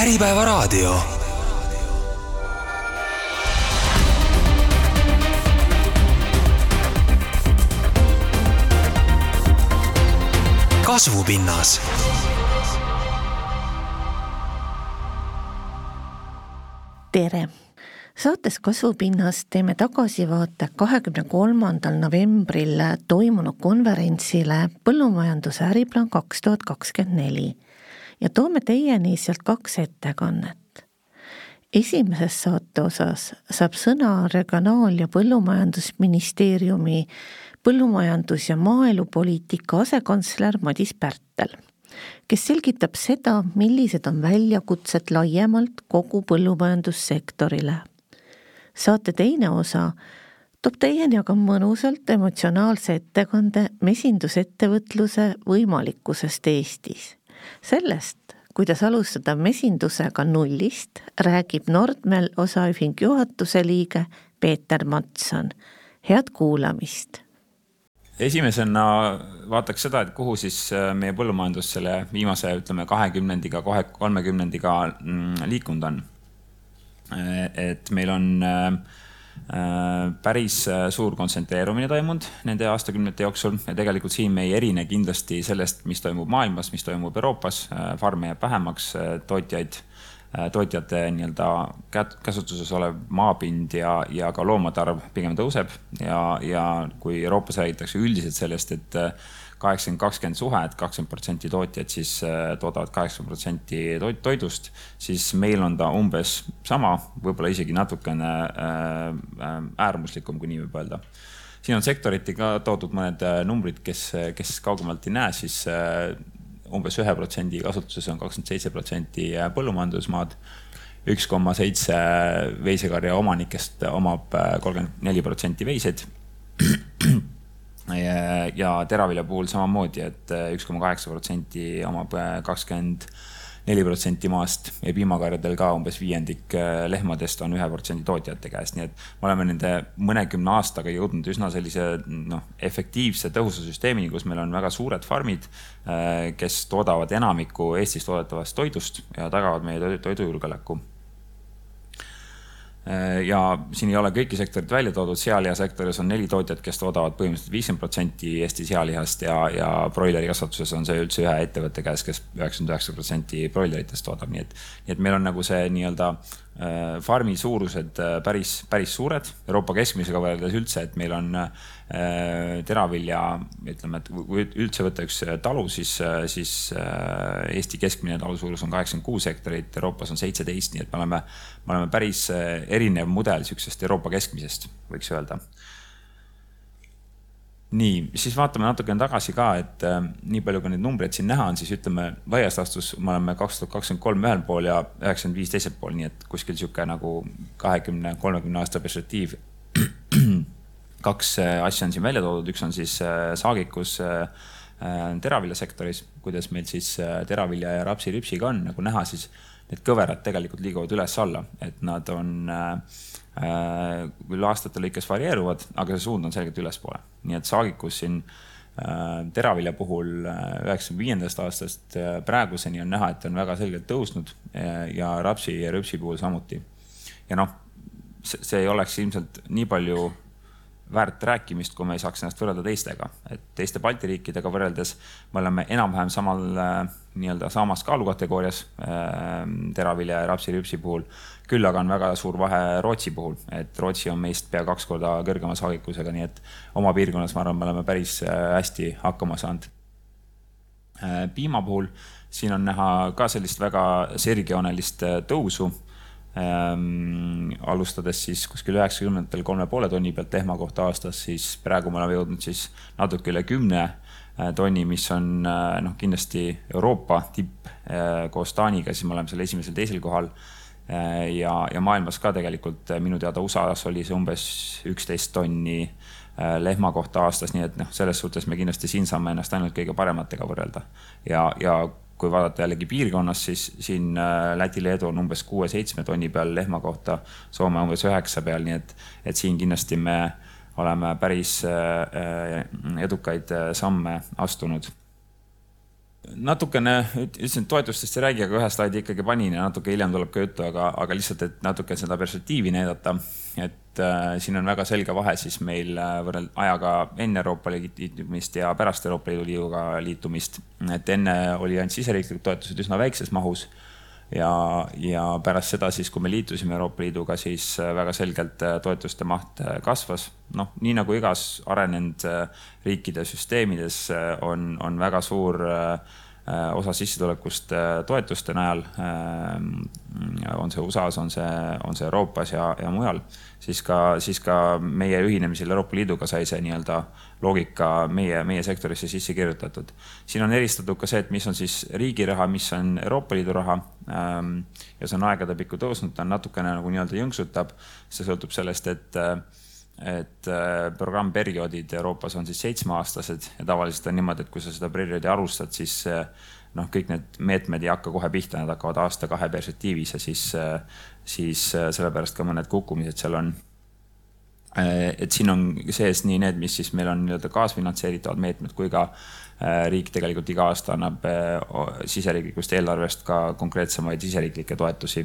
Äripäevaraadio. kasvupinnas tere! saates Kasvupinnas teeme tagasivaate kahekümne kolmandal novembril toimunud konverentsile Põllumajanduse äriplaan kaks tuhat kakskümmend neli ja toome teieni sealt kaks ettekannet. esimeses saate osas saab sõna Regionaal- ja Põllumajandusministeeriumi põllumajandus- ja maaelupoliitika asekantsler Madis Pärtel kes selgitab seda, millised on väljakutsed laiemalt kogu põllumajandussektorile. saate teine osa toob teieni aga mõnusalt emotsionaalse ettekande mesindusettevõtluse võimalikkusest Eestis. Sellest, kuidas alustada mesindusega nullist, räägib Nordmel osaühing juhatuse liige Peeter Matson. head kuulamist esimesena vaataks seda, et kuhu siis äh, meie põllumajandus selle viimase, ütleme kahekümnendiga, kohe kolmekümnendiga mm, liikunud on. Äh, et meil on äh, päris suur kontsentreerumine toimunud nende aastakümnete jooksul ja tegelikult siin me ei erine kindlasti sellest, mis toimub maailmas, mis toimub Euroopas. farme jääb vähemaks, tootjaid Äh, tootjate nii-öelda käsutuses olev maapind ja, ja ka loomade arv pigem tõuseb ja, ja kui Euroopas räägitakse üldiselt sellest, et äh, kaheksakümmend, kakskümmend suhe, et kakskümmend protsenti tootjad siis äh, toodavad kaheksakümmend protsenti toidust, siis meil on ta umbes sama, võib-olla isegi natukene äärmuslikum, kui nii võib öelda siin on sektoriti ka toodud mõned numbrid, kes, kes kaugemalt ei näe, siis umbes ühe protsendi kasutuses on kakskümmend seitse protsenti põllumajandusmaad. üks koma seitse veisekarja omanikest omab äh, kolmkümmend neli protsenti veiseid. Ja teravilja puhul samamoodi, et äh, üks koma kaheksa protsenti omab äh, kakskümmend 20 neli protsenti maast ja piimakarjadel ka umbes viiendik äh, lehmadest on ühe protsendi tootjate käes, nii et me oleme nende mõnekümne aastaga jõudnud üsna sellise noh, efektiivse tõhusa süsteemini, kus meil on väga suured farmid, kes toodavad enamiku Eestis toodetavast toidust ja tagavad meie toidujulgeoleku ja siin ei ole kõiki sektorid välja toodud, sealihasektoris on neli tootjat, kes toodavad põhimõtteliselt viiskümmend protsenti Eesti sealihast ja, ja broileri kasvatuses on see üldse ühe ettevõtte käes, kes üheksakümmend üheksa protsenti broileritest toodab, nii et, nii et meil on nagu see nii-öelda Äh, farmi suurused äh, päris, päris suured, Euroopa keskmisega võrreldes üldse, et meil on äh, teravilja, ütleme, et kui üldse võtta üks talu, siis, siis Eesti keskmine talu suurus on kaheksakümmend kuus hektarit, Euroopas on seitseteist, nii et me oleme, me oleme päris erinev mudel sihukesest Euroopa keskmisest, võiks öelda nii, siis vaatame natukene tagasi ka, et äh, nii palju, kui neid numbreid siin näha on, siis ütleme laias laastus me oleme kaks tuhat kakskümmend kolm ühel pool ja üheksakümmend viis teisel pool, nii et kuskil sihuke nagu kahekümne, kolmekümne aasta perspektiiv. kaks äh, asja on siin välja toodud, üks on siis äh, saagikus äh, äh, teraviljasektoris, kuidas meil siis äh, teravilja ja rapsiripsiga on, nagu näha, siis need kõverad tegelikult liiguvad üles-alla, et nad on äh, Äh, küll aastate lõikes varieeruvad, aga see suund on selgelt ülespoole. nii et saagikus siin äh, teravilja puhul äh, üheksakümne viiendast aastast praeguseni on näha, et on väga selgelt tõusnud ja rapsi ja rüpsi puhul samuti. ja noh, see ei oleks ilmselt nii palju väärt rääkimist, kui me ei saaks ennast võrrelda teistega, et teiste Balti riikidega võrreldes me oleme enam-vähem samal nii-öelda samas kaalukategoorias äh, teravilja ja rapsirüpsi puhul. küll aga on väga suur vahe Rootsi puhul, et Rootsi on meist pea kaks korda kõrgema saagikusega, nii et oma piirkonnas, ma arvan, me oleme päris äh, hästi hakkama saanud äh,. piima puhul siin on näha ka sellist väga sirgjoonelist äh, tõusu ähm,. alustades siis kuskil üheksakümnendatel kolme poole tonni pealt lehma kohta aastas, siis praegu me oleme jõudnud siis natuke üle kümne äh, tonni, mis on äh, noh, kindlasti Euroopa tipp äh, koos Taaniga, siis me oleme seal esimesel-teisel kohal. ja, ja maailmas ka tegelikult minu teada USA-s oli see umbes üksteist tonni lehma kohta aastas, nii et noh, selles suhtes me kindlasti siin saame ennast ainult kõige parematega võrrelda. ja, ja kui vaadata jällegi piirkonnas, siis siin äh, Läti-Leedu on umbes kuue-seitsme tonni peal lehma kohta, Soome umbes üheksa peal, nii et, et siin kindlasti me oleme päris äh, äh, edukaid samme astunud. natukene, ütlesin, et toetustest ei räägi, aga ühe slaidi ikkagi panin ja natuke hiljem tuleb ka juttu, aga, aga lihtsalt, et natuke seda perspektiivi näidata. Et äh, siin on väga selge vahe siis meil äh, võrreld- ajaga enne Euroopa Liidu liitumist ja pärast Euroopa Liidu liiduga liitumist. et enne oli ainult siseriiklikud toetused üsna väikses mahus ja, ja pärast seda siis, kui me liitusime Euroopa Liiduga, siis äh, väga selgelt äh, toetuste maht äh, kasvas. noh, nii nagu igas arenenud riikide süsteemides on, on väga suur osa sissetulekust toetuste najal. on see USA-s, on see, on see Euroopas ja, ja mujal, siis ka, siis ka meie ühinemisel Euroopa Liiduga sai see nii-öelda loogika meie, meie sektorisse sisse kirjutatud. siin on eristatud ka see, et mis on siis riigi raha, mis on Euroopa Liidu raha. Ähm, ja see on aegadepikku tõusnud, ta on natukene nagu nii-öelda jõnksutab. see sõltub sellest, et, et äh, programmperioodid Euroopas on siis seitsmeaastased ja tavaliselt on niimoodi, et kui sa seda perioodi alustad, siis äh, noh, kõik need meetmed ei hakka kohe pihta, nad hakkavad aasta-kahe perspektiivis ja siis, äh, siis sellepärast ka mõned kukkumised seal on et siin on sees nii need, mis siis meil on nii-öelda kaasfinantseeritavad meetmed kui ka riik tegelikult iga aasta annab siseriiklikust eelarvest ka konkreetsemaid siseriiklikke toetusi.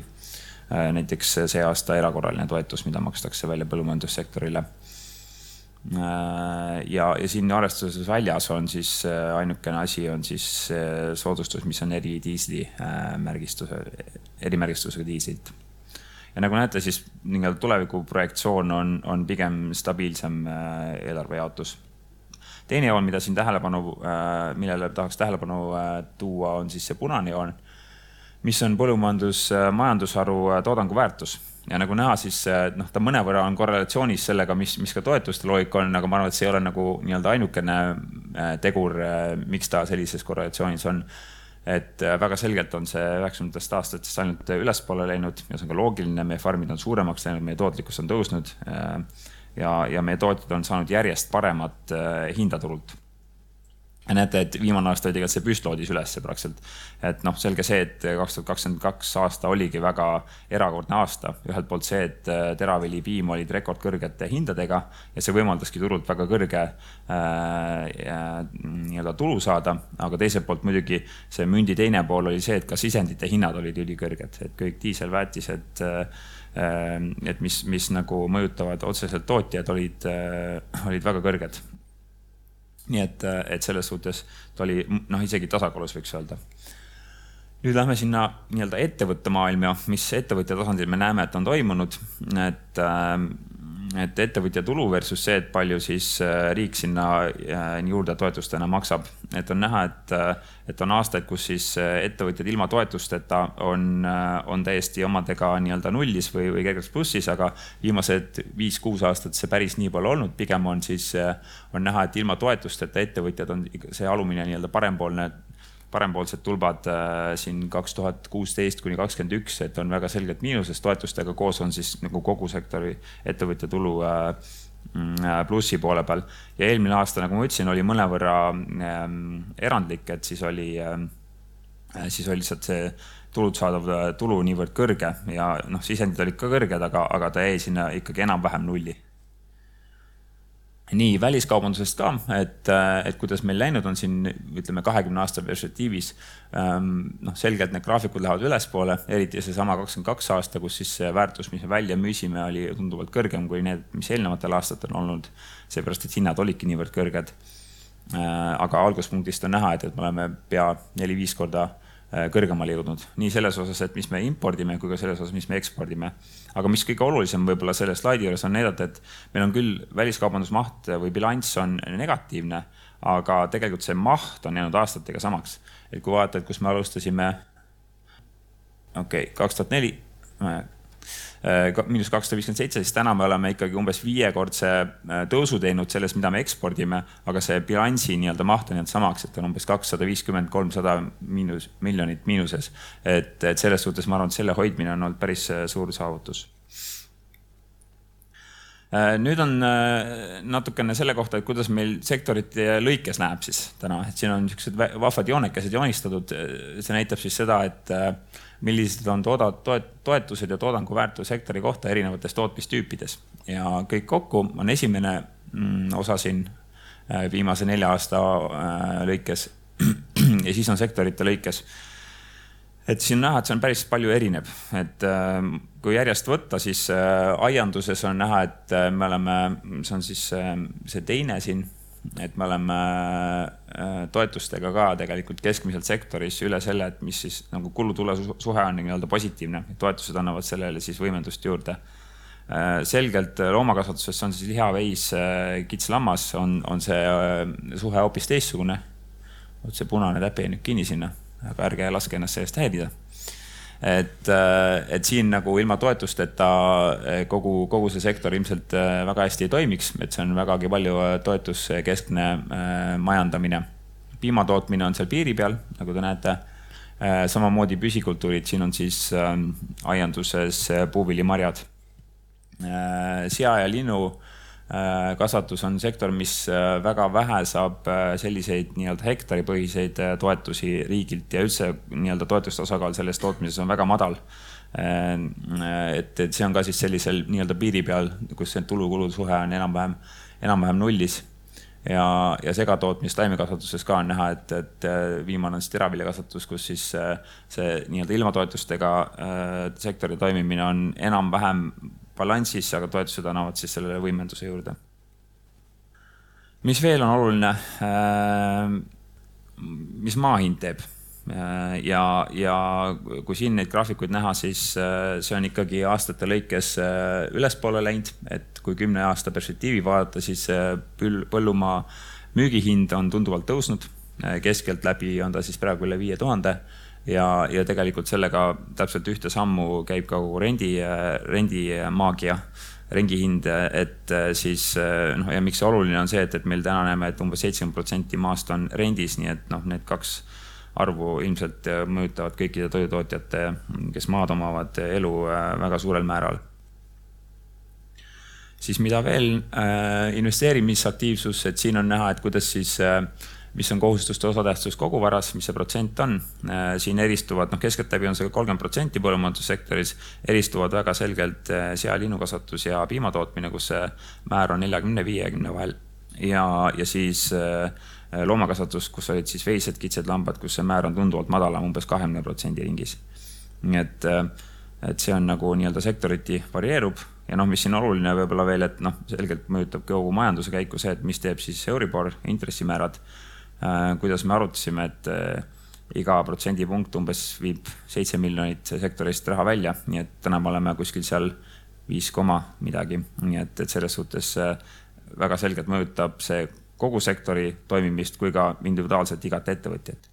Näiteks see aasta erakorraline toetus, mida makstakse välja põllumajandussektorile. ja, ja siin arvestuses väljas on siis ainukene asi on siis soodustus, mis on eridiisli märgistuse, erimärgistusega diislit ja nagu näete, siis nii-öelda tuleviku projektsioon on, on pigem stabiilsem äh, eelarvejaotus. teine joon, mida siin tähelepanu, äh, millele tahaks tähelepanu äh, tuua, on siis see punane joon, mis on põllumajandus, majandusharu toodangu väärtus ja nagu näha, siis noh, ta mõnevõrra on korrelatsioonis sellega, mis, mis ka toetuste loogika on, aga ma arvan, et see ei ole nagu nii-öelda ainukene tegur, miks ta sellises korrelatsioonis on et äh, väga selgelt on see üheksakümnendatest aastatest ainult ülespoole läinud ja see on ka loogiline, meie farmid on suuremaks läinud, meie tootlikkus on tõusnud. Äh, ja, ja meie tootjad on saanud järjest paremat äh, hinda turult näete, et viimane aasta oli tegelikult see püst loodis ülesse praktiliselt. et noh, selge see, et kaks tuhat kakskümmend kaks aasta oligi väga erakordne aasta. ühelt poolt see, et äh, teravili, piim olid rekordkõrgete hindadega ja see võimaldaski turult väga kõrge äh, nii-öelda tulu saada. aga teiselt poolt muidugi see mündi teine pool oli see, et ka sisendite hinnad olid ülikõrged, et kõik diiselväetised äh, et mis, mis nagu mõjutavad otseselt tootjaid, olid, äh, olid väga kõrged nii et, et selles suhtes ta oli noh, isegi tasakaalus, võiks öelda. nüüd lähme sinna nii-öelda ettevõtte maailma, mis ettevõtja tasandil me näeme, et on toimunud, et äh, et ettevõtja tulu versus see, et palju siis äh, riik sinna äh, juurde toetustena maksab. et on näha, et, äh, et on aastaid, kus siis ettevõtjad ilma toetusteta on, on täiesti omadega nii-öelda nullis või, või kergelt plussis, aga viimased viis-kuus aastat see päris nii pole olnud, pigem on siis, on näha, et ilma toetusteta ettevõtjad on see alumine nii-öelda parempoolne parempoolsed tulbad äh, siin kaks tuhat kuusteist kuni kakskümmend üks, et on väga selgelt miinuses, toetustega koos on siis nagu kogu sektori ettevõtja tulu äh, mm, äh, plussi poole peal. ja eelmine aasta, nagu ma ütlesin, oli mõnevõrra ähm, erandlik, et siis oli ähm,, siis oli lihtsalt see tulud saadav tulu niivõrd kõrge ja noh, sisendid olid ka kõrged, aga, aga ta jäi sinna ikkagi enam-vähem nulli nii väliskaubandusest ka, et, äh, et kuidas meil läinud on siin ütleme kahekümne aasta perspektiivis. Ähm, noh, selgelt need graafikud lähevad ülespoole, eriti seesama kakskümmend kaks aasta, kus siis see väärtus, mis me välja müüsime, oli tunduvalt kõrgem kui need, mis eelnevatel aastatel olnud. seepärast, et hinnad olidki niivõrd kõrged. Äh, aga alguspunktist on näha, et, et me oleme pea neli-viis korda kõrgemale jõudnud, nii selles osas, et mis me impordime, kui ka selles osas, mis me ekspordime. aga mis kõige olulisem võib-olla selle slaidi juures on näidata, et meil on küll väliskaubandusmaht või bilanss on negatiivne, aga tegelikult see maht on jäänud aastatega samaks. et kui vaatad, kus me alustasime, okei okay,, kaks tuhat neli, Äh, miinus kakssada viiskümmend seitse, siis täna me oleme ikkagi umbes viiekordse äh, tõusu teinud selles, mida me ekspordime, aga see bilansi nii-öelda maht on jäänud samaks, et on umbes kakssada viiskümmend, kolmsada miinus, miljonit miinuses. et, et selles suhtes ma arvan, et selle hoidmine on olnud päris äh, suur saavutus nüüd on natukene selle kohta, et kuidas meil sektorite lõikes näeb siis täna, et siin on niisugused vahvad joonekesed joonistatud. see näitab siis seda, et millised on tooda, toet, toetused ja toodangu väärtus hektari kohta erinevates tootmistüüpides. ja kõik kokku on esimene mm, osa siin äh, viimase nelja aasta äh, lõikes ja siis on sektorite lõikes. Et siin näha, et see on päris palju erineb, et äh, kui järjest võtta, siis äh, aianduses on näha, et äh, me oleme, see on siis see teine siin, et me oleme toetustega ka tegelikult keskmiselt sektoris üle selle, et mis siis nagu kulu-tule suhe on nii-öelda positiivne, toetused annavad sellele siis võimendust juurde. Selgelt loomakasvatuses on siis liha, veis, kits-lammas on, on see suhe hoopis teistsugune. Vot see punane täpp jäi nüüd kinni sinna, aga ärge laske ennast sellest häirida. et, äh, et siin nagu ilma toetusteta äh, kogu, kogu see sektor ilmselt äh, väga hästi ei toimiks, et see on vägagi palju toetuskeskne majandamine. piimatootmine on seal piiri peal, nagu te näete samamoodi püsikultuurid, siin on siis aianduses puuvilimarjad. sea ja linnu kasvatus on sektor, mis äh, väga vähe saab äh, selliseid nii-öelda hektaripõhiseid toetusi riigilt ja üldse nii-öelda toetuste osakaal selles tootmises on väga madal. et, et see on ka siis sellisel nii-öelda piiri peal, kus see tulu-kulu suhe on enam-vähem, enam-vähem nullis ja, ja segatootmis taimekasvatuses ka on näha, et, et viimane on siis teraviljakasvatus, kus siis see nii-öelda ilma toetustega äh, sektori toimimine on enam-vähem balansis, aga toetused annavad siis sellele võimenduse juurde. mis veel on oluline? Äh, mis maa hind teeb? Äh, ja, ja kui siin neid graafikuid näha, siis äh, see on ikkagi aastate lõikes ülespoole läinud, et kui kümne aasta perspektiivi vaadata, siis põllumaa müügihind on tunduvalt tõusnud. keskeltläbi on ta siis praegu üle viie tuhande ja, ja tegelikult sellega täpselt ühte sammu käib ka kogu rendi, rendimaagia, rendihind, et äh, siis äh, noh, ja miks see oluline on see, et, et meil täna näeme, et umbes seitsekümmend protsenti maast on rendis, nii et noh, need kaks arvu ilmselt äh, mõjutavad kõikide toidutootjate, kes maad omavad, elu väga suurel määral. Siis mida veel investeerimisaktiivsus, et siin on näha, et kuidas siis äh, mis on kohustuste osatähtsus koguvaras, mis see protsent on. Äh, siin eristuvad, noh, keskeltläbi on see kolmkümmend protsenti põllumajandussektoris, eristuvad väga selgelt äh, sea-linnukasvatus ja piimatootmine, kus see määr on neljakümne, viiekümne vahel. ja, ja siis äh, loomakasvatus, kus olid siis veised, kitsed, lambad, kus see määr on tunduvalt madalam, umbes kahekümne protsendi ringis. nii et, et see on nagu nii-öelda sektoriti varieerub ja noh, mis siin oluline võib-olla veel, et noh, selgelt mõjutab kogu majanduse käiku see, et mis teeb siis Euribor, intressimäärad kuidas me arutasime, et äh, iga protsendipunkt umbes viib seitse miljonit sektorist raha välja, nii et täna me oleme kuskil seal viis koma midagi, nii et, et selles suhtes äh, väga selgelt mõjutab see kogu sektori toimimist kui ka individuaalselt igat ettevõtjat.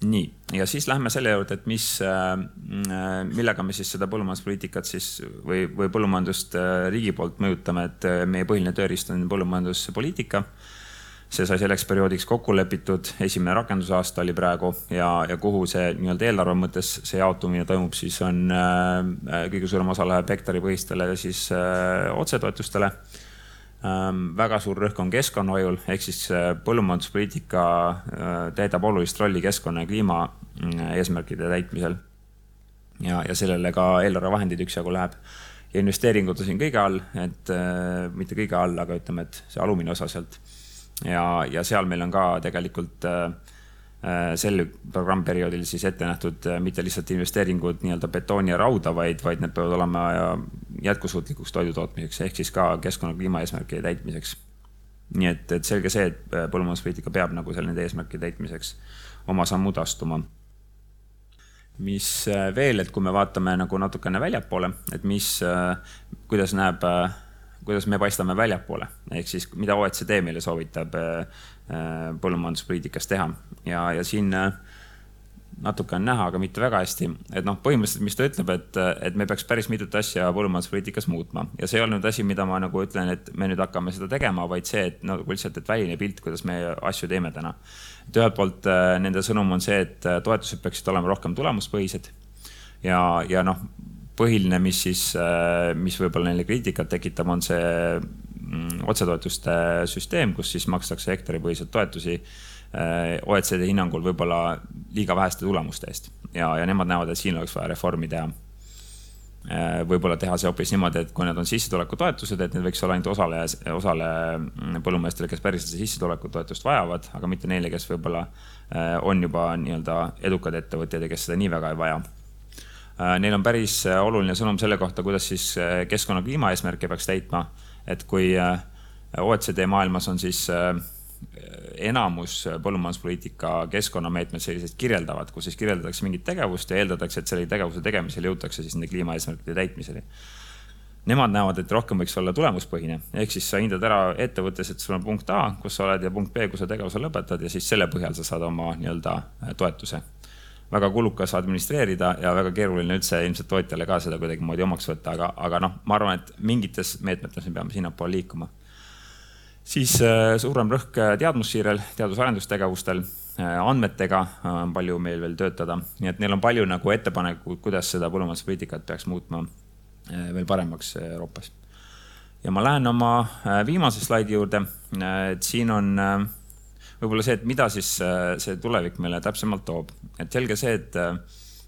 nii, ja siis lähme selle juurde, et mis, millega me siis seda põllumajanduspoliitikat siis või, või põllumajandust riigi poolt mõjutame, et meie põhiline tööriist on põllumajanduspoliitika see sai selleks perioodiks kokku lepitud, esimene rakendusaasta oli praegu ja, ja kuhu see nii-öelda eelarve mõttes see jaotumine toimub, siis on äh, kõige suurem osa läheb hektaripõhistele siis äh, otsetoetustele ähm,. väga suur rõhk on keskkonnahoiul, ehk siis äh, põllumajanduspoliitika äh, täidab olulist rolli keskkonna ja kliima äh, eesmärkide täitmisel. ja, ja sellele ka eelarvevahendeid üksjagu läheb ja investeeringud on siin kõige all, et äh, mitte kõige all, aga ütleme, et see alumine osa sealt ja, ja seal meil on ka tegelikult äh, äh, sel programmperioodil siis ette nähtud äh, mitte lihtsalt investeeringud nii-öelda betooni ja rauda, vaid, vaid need peavad olema jätkusuutlikuks toidutootmiseks ehk siis ka keskkonna kliimaeesmärkide täitmiseks. nii et, et selge see, et põllumajanduspoliitika peab nagu seal nende eesmärkide täitmiseks oma sammud astuma. mis veel, et kui me vaatame nagu natukene väljapoole, et mis, kuidas näeb kuidas me paistame väljapoole, ehk siis mida OECD meile soovitab äh, äh, põllumajanduspoliitikas teha. Ja, ja siin äh, natuke on näha, aga mitte väga hästi, et noh, põhimõtteliselt, mis ta ütleb, et, et me peaks päris mitut asja põllumajanduspoliitikas muutma. Ja see ei olnud asi, mida ma nagu ütlen, et me nüüd hakkame seda tegema, vaid see, et nagu lihtsalt, et väline pilt, kuidas me asju teeme täna. et ühelt poolt nende sõnum on see, et toetused peaksid olema rohkem tulemuspõhised. Ja, ja noh, põhiline, mis siis, äh, mis võib-olla neile kriitikat tekitab, on see mm, otsetoetuste süsteem, kus siis makstakse hektaripõhiselt toetusi äh, OECD hinnangul võib-olla liiga väheste tulemuste eest ja, ja nemad näevad, et siin oleks vaja reformi teha. võib-olla teha see hoopis niimoodi, et kui need on sissetulekutoetused, et need võiks olla ainult osale, osale mm, põllumeestele, kes päriselt sissetulekutoetust vajavad, aga mitte neile, kes võib-olla on juba nii-öelda edukad ettevõtjad ja kes seda nii väga ei vaja Neil on päris oluline sõnum selle kohta, kuidas siis keskkonna kliimaeesmärke peaks täitma. et kui OECD maailmas on siis enamus põllumajanduspoliitika keskkonnameetmed sellised kirjeldavad, kus siis kirjeldatakse mingit tegevust ja eeldatakse, et selle tegevuse tegemisel jõutakse siis nende kliimaeesmärkide täitmiseni. Nemad näevad, et rohkem võiks olla tulemuspõhine, ehk siis sa hindad ära ettevõttes, et sul on punkt A, kus sa oled ja punkt B, kus sa tegevuse lõpetad ja siis selle põhjal sa saad oma nii-öelda äh, toetuse väga kulukas administreerida ja väga keeruline üldse ilmselt tootjale ka seda kuidagimoodi omaks võtta, aga, aga noh, ma arvan, et mingites meetmetes me peame sinnapoole liikuma. Siis äh, suurem rõhk äh, teadmussiirel, teadus-arendustegevustel, äh, andmetega on palju meil veel töötada, nii et neil on palju nagu ettepanekuid, kuidas seda põllumajanduspoliitikat peaks muutma veel paremaks Euroopas. ja ma lähen oma viimase slaidi juurde, et siin on võib-olla see, et mida siis see tulevik meile täpsemalt toob, et selge see, et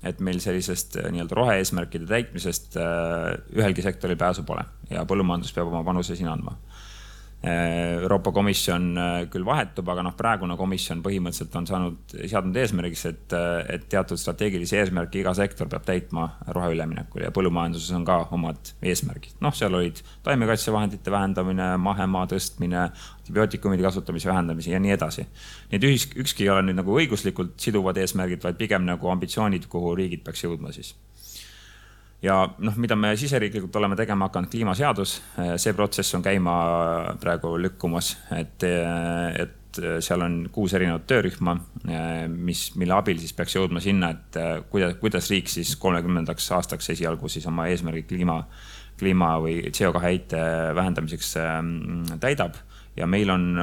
et meil sellisest nii-öelda rohe-eesmärkide täitmisest ühelgi sektoril pääsu pole ja põllumajandus peab oma panuse siin andma. Äh, Euroopa Komisjon äh, küll vahetub, aga noh, praegune komisjon põhimõtteliselt on saanud, seadnud eesmärgiks, et, äh, et teatud strateegilisi eesmärke iga sektor peab täitma roheüleminekul ja põllumajanduses on ka omad eesmärgid. noh, seal olid taimekaitsevahendite vähendamine, mahemaa tõstmine, antibiootikumide kasutamise vähendamise ja nii edasi. Need ühis, ükski ei ole nüüd nagu õiguslikult siduvad eesmärgid, vaid pigem nagu ambitsioonid, kuhu riigid peaks jõudma siis ja noh, mida me siseriiklikult oleme tegema hakanud, kliimaseadus, see protsess on käima praegu lükkumas, et, et seal on kuus erinevat töörühma, mis, mille abil siis peaks jõudma sinna, et kuidas, kuidas riik siis kolmekümnendaks aastaks esialgu siis oma eesmärgid kliima, kliima või CO2 heite vähendamiseks mm, täidab. Ja meil on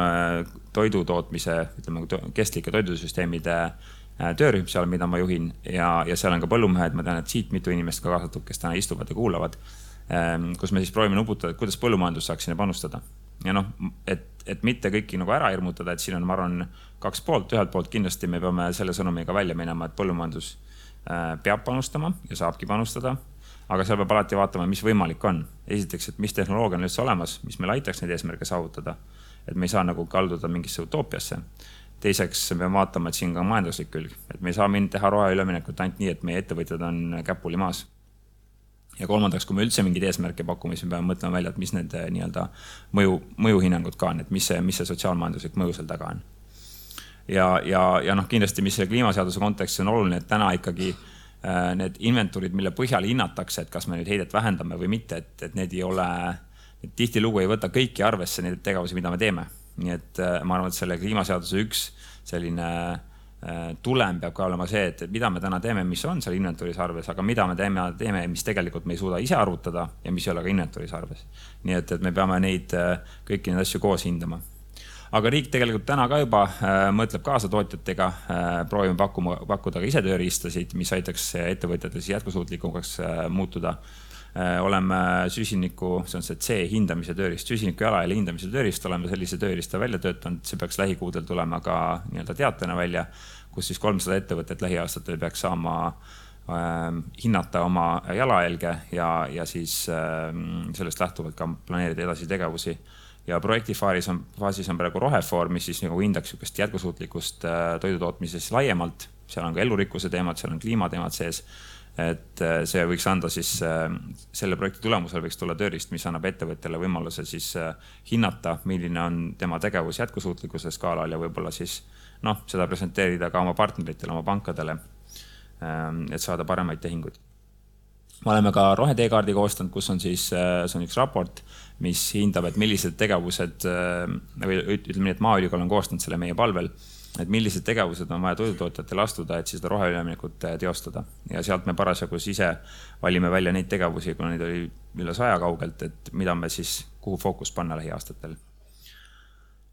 toidu tootmise, ütleme kestlike toidusüsteemide Äh, töörühm seal, mida ma juhin ja, ja seal on ka põllumehed, ma tean, et siit mitu inimest ka kaasatud, kes täna istuvad ja kuulavad. Ähm, kus me siis proovime nuputada, et kuidas põllumajandus saaks sinna panustada. ja noh, et, et mitte kõiki nagu ära hirmutada, et siin on, ma arvan, kaks poolt, ühelt poolt kindlasti me peame selle sõnumiga välja minema, et põllumajandus äh, peab panustama ja saabki panustada aga seal peab alati vaatama, mis võimalik on. esiteks, et mis tehnoloogia on üldse olemas, mis meil aitaks neid eesmärke saavutada. et me ei saa nagu kalduda mingisse utoopiasse teiseks me peame vaatama, et siin ka majanduslik külg, et me ei saa mind teha roheüleminekut ainult nii, et meie ettevõtjad on käpuli maas. ja kolmandaks, kui me üldse mingeid eesmärke pakume, siis me peame mõtlema välja, et mis need eh, nii-öelda mõju, mõjuhinnangud ka on, et mis see, mis see sotsiaalmajanduslik mõju seal taga on. ja, ja, ja noh, kindlasti, mis selle kliimaseaduse kontekstis on oluline, et täna ikkagi äh, need inventuurid, mille põhjal hinnatakse, et kas me nüüd heidet vähendame või mitte, et, et need ei ole, tihtilugu ei võta kõiki arvesse neid tegevusi, mida me teeme nii et äh, ma arvan, et selle kliimaseaduse üks selline äh, tulem peab ka olema see, et, mida me täna teeme, mis on seal inventuuris arves, aga mida me teeme, teeme, mis tegelikult me ei suuda ise arvutada ja mis ei ole ka inventuuris arves. nii et, et me peame neid, äh, kõiki neid asju koos hindama. aga riik tegelikult täna ka juba mõtleb kaasa tootjatega proovime pakkuma, pakkuda ka ise tööriistasid, mis aitaks ettevõtjatel siis jätkusuutlikumaks muutuda oleme süsiniku, see on see C hindamise tööriist, süsiniku jalajälje hindamise tööriist, oleme sellise tööriista välja töötanud, see peaks lähikuudel tulema ka nii-öelda teatena välja, kus siis kolmsada ettevõtet lähiaastatel peaks saama äh, hinnata oma jalajälge ja, ja siis äh, sellest lähtuvalt ka planeerida edasisi tegevusi. Ja projekti faasis on, faasis on praegu rohefoor, mis siis nagu hindaks niisugust jätkusuutlikkust äh, toidutootmises laiemalt. seal on ka elurikkuse teemad, seal on kliimateemad sees et äh, see võiks anda siis, äh, selle projekti tulemusel võiks tulla tööriist, mis annab ettevõtjale võimaluse siis äh, hinnata, milline on tema tegevus jätkusuutlikkuse skaalal ja võib-olla siis noh, seda presenteerida ka oma partneritele, oma pankadele. Ähm, et saada paremaid tehinguid. me oleme ka roheteekaardi koostanud, kus on siis, see on üks raport, mis hindab, et millised tegevused või ütleme nii, et Maaülikool on koostanud selle meie palvel et millised tegevused on vaja toidutootjatel astuda, et siis seda roheüleminekut äh, teostada. ja sealt me parasjagu ise valime välja neid tegevusi, kuna neid oli üle saja kaugelt, et mida me siis, kuhu fookust panna lähiaastatel.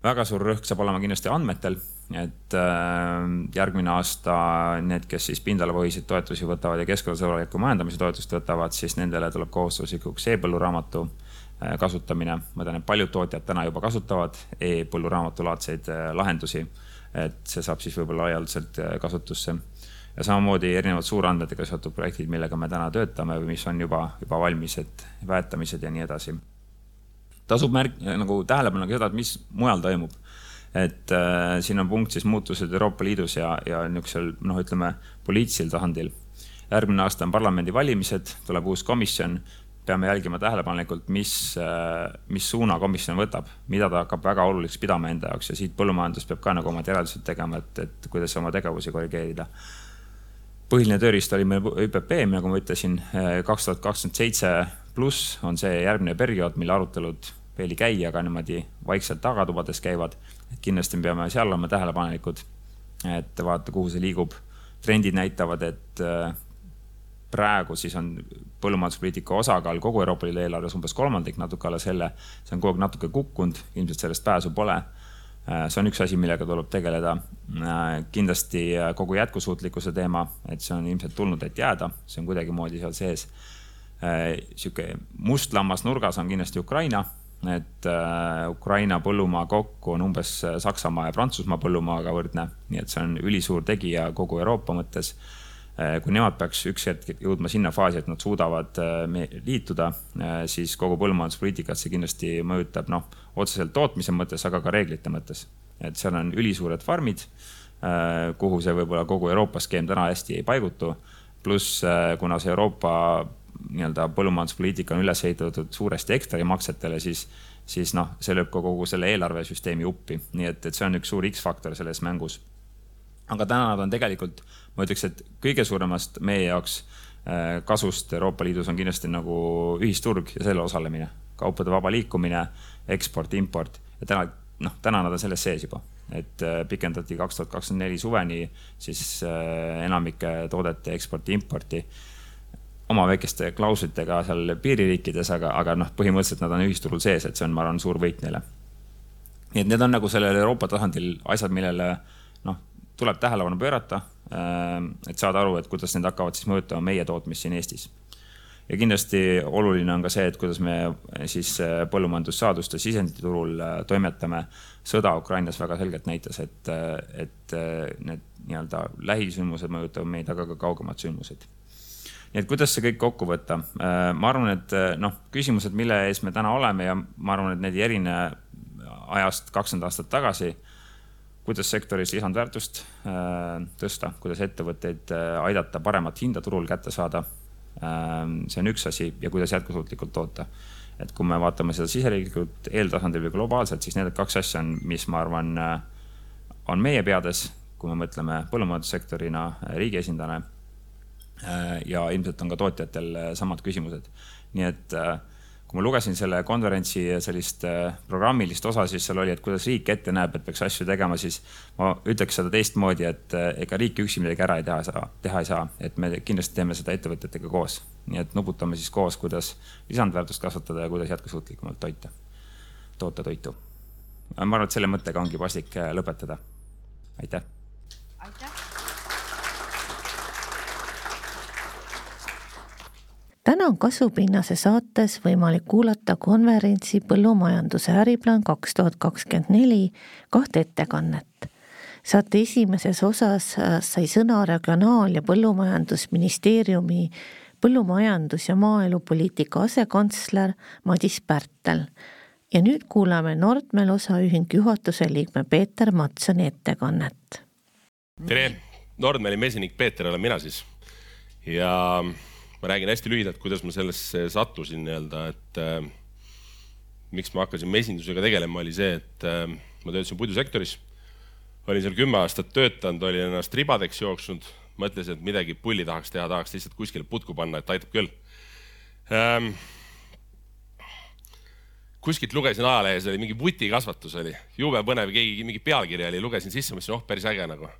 väga suur rõhk saab olema kindlasti andmetel, et äh, järgmine aasta need, kes siis pindalalapõhiseid toetusi võtavad ja keskkonnasõbraliku majandamise toetust võtavad, siis nendele tuleb kohustuslikuks e-põlluraamatu äh, kasutamine. ma tean, et paljud tootjad täna juba kasutavad e-põlluraamatu laadseid lahendusi et see saab siis võib-olla laialdaselt äh, kasutusse. ja samamoodi erinevad suurandmetega seotud projektid, millega me täna töötame või mis on juba, juba valmis, et väetamised ja nii edasi. tasub märk-, nagu tähele panna ka seda, et mis mujal toimub. et äh, siin on punkt siis muutused Euroopa Liidus ja, ja niisugusel noh, ütleme poliitilisel tasandil. järgmine aasta on parlamendivalimised, tuleb uus komisjon, peame jälgima tähelepanelikult, mis, äh, mis suuna komisjon võtab, mida ta hakkab väga oluliseks pidama enda jaoks ja siit põllumajandus peab ka nagu omad järeldused tegema, et, et kuidas oma tegevusi korrigeerida põhiline tööriist oli meil ÜPP, nagu ma ütlesin, kaks tuhat kakskümmend seitse pluss on see järgmine periood, mille arutelud veel ei käi, aga niimoodi vaikselt tagatubades käivad. kindlasti me peame seal olema tähelepanelikud, et vaadata, kuhu see liigub. trendid näitavad, et äh, praegu siis on põllumajanduspoliitika osakaal kogu Euroopa Liidu eelarves umbes kolmandik, natuke alla selle. see on kogu aeg natuke kukkunud, ilmselt sellest pääsu pole Äh, see on üks asi, millega tuleb tegeleda. Äh, kindlasti äh, kogu jätkusuutlikkuse teema, et see on ilmselt tulnud, et jääda, see on kuidagimoodi seal sees. sihuke must lammas nurgas on kindlasti Ukraina, et Ukraina põllumaa kokku on umbes Saksamaa ja Prantsusmaa põllumaaga võrdne, nii et see on ülisuur tegija kogu Euroopa mõttes kui nemad peaks üks hetk jõudma sinna faasi, et nad suudavad liituda, siis kogu põllumajanduspoliitikat see kindlasti mõjutab, noh, otseselt tootmise mõttes, aga ka reeglite mõttes. et seal on ülisuured farmid, äh, kuhu see võib-olla kogu Euroopa skeem täna hästi ei paigutu. pluss äh, kuna see Euroopa nii-öelda põllumajanduspoliitika on üles ehitatud suuresti hektarimaksetele, siis, siis noh, see lööb ka kogu selle eelarvesüsteemi uppi, nii et, et see on üks suur X-faktor selles mängus. Aga täna nad on tegelikult, ma ütleks, et kõige suuremast meie jaoks äh, kasust Euroopa Liidus on kindlasti nagu ühisturg ja selle osalemine, kaupade vaba liikumine eksport, import. Ja täna, noh, täna nad on selles sees juba, et äh, pikendati kaks tuhat kakskümmend neli suveni siis äh, enamike toodete eksporti, importi. Oma väikeste klauslitega seal piiririikides, aga, aga noh, põhimõtteliselt nad on ühisturul sees, et see on, ma arvan, suur võit neile. nii et need on nagu sellel Euroopa tasandil asjad, millele noh, tuleb tähelepanu pöörata. Äh, et saada aru, et kuidas need hakkavad siis mõjutama meie tootmist siin Eestis ja kindlasti oluline on ka see, et kuidas me eh, siis eh, põllumajandussaaduste sisenditeturul eh, toimetame. sõda Ukrainas väga selgelt näitas, et, et need nii-öelda lähisündmused mõjutavad meid, aga ka kaugemad sündmused. nii et kuidas see kõik kokku võtta? ma arvan, et noh, küsimused, mille ees me täna oleme ja ma arvan, et need ei erine ajast kakskümmend aastat tagasi kuidas sektoris lisandväärtust tõsta, kuidas ettevõtteid aidata paremat hinda turul kätte saada Ähm, see on üks asi ja kuidas jätkusuutlikult toota. et kui me vaatame seda siseriiklikult, eeltasandil või globaalselt, siis need kaks asja on, mis ma arvan, äh, on meie peades, kui me mõtleme põllumajandussektorina, äh, riigi esindajana. Äh, ja ilmselt on ka tootjatel samad küsimused, nii et äh, kui ma lugesin selle konverentsi sellist äh, programmilist osa, siis seal oli, et kuidas riik ette näeb, et peaks asju tegema, siis ma ütleks seda teistmoodi, et äh, ega riik üksi midagi ära ei teha saa, teha ei saa, et me kindlasti teeme seda ettevõtetega koos. nii et nuputame siis koos, kuidas lisandväärtust kasvatada ja kuidas jätkusuutlikumalt toita, toota toitu. ma arvan, et selle mõttega ongi paslik äh, lõpetada. aitäh. aitäh. Täna on Kasvupinnase saates võimalik kuulata konverentsi Põllumajanduse äriplaan kaks tuhat kakskümmend neli kahte ettekannet. saate esimeses osas äh, sai sõna Regionaal- ja Põllumajandusministeeriumi põllumajandus- ja maaelupoliitika asekantsler Madis Pärtel. ja nüüd kuulame Nordmel osaühing juhatuse liikme Peeter Matsoni ettekannet. tere, Nordmeli mesinik Peeter olen mina siis ja ma räägin hästi lühidalt, kuidas ma sellesse sattusin nii-öelda, et äh, miks ma hakkasin mesindusega tegelema, oli see, et äh, ma töötasin puidusektoris. olin seal kümme aastat töötanud, olin ennast ribadeks jooksnud, mõtlesin, et midagi pulli tahaks teha, tahaks lihtsalt kuskile putku panna, et aitab küll ähm,. kuskilt lugesin ajalehes oli mingi vutikasvatus oli, jube põnev, keegi mingi pealkiri oli, lugesin sisse, mõtlesin, oh päris äge nagu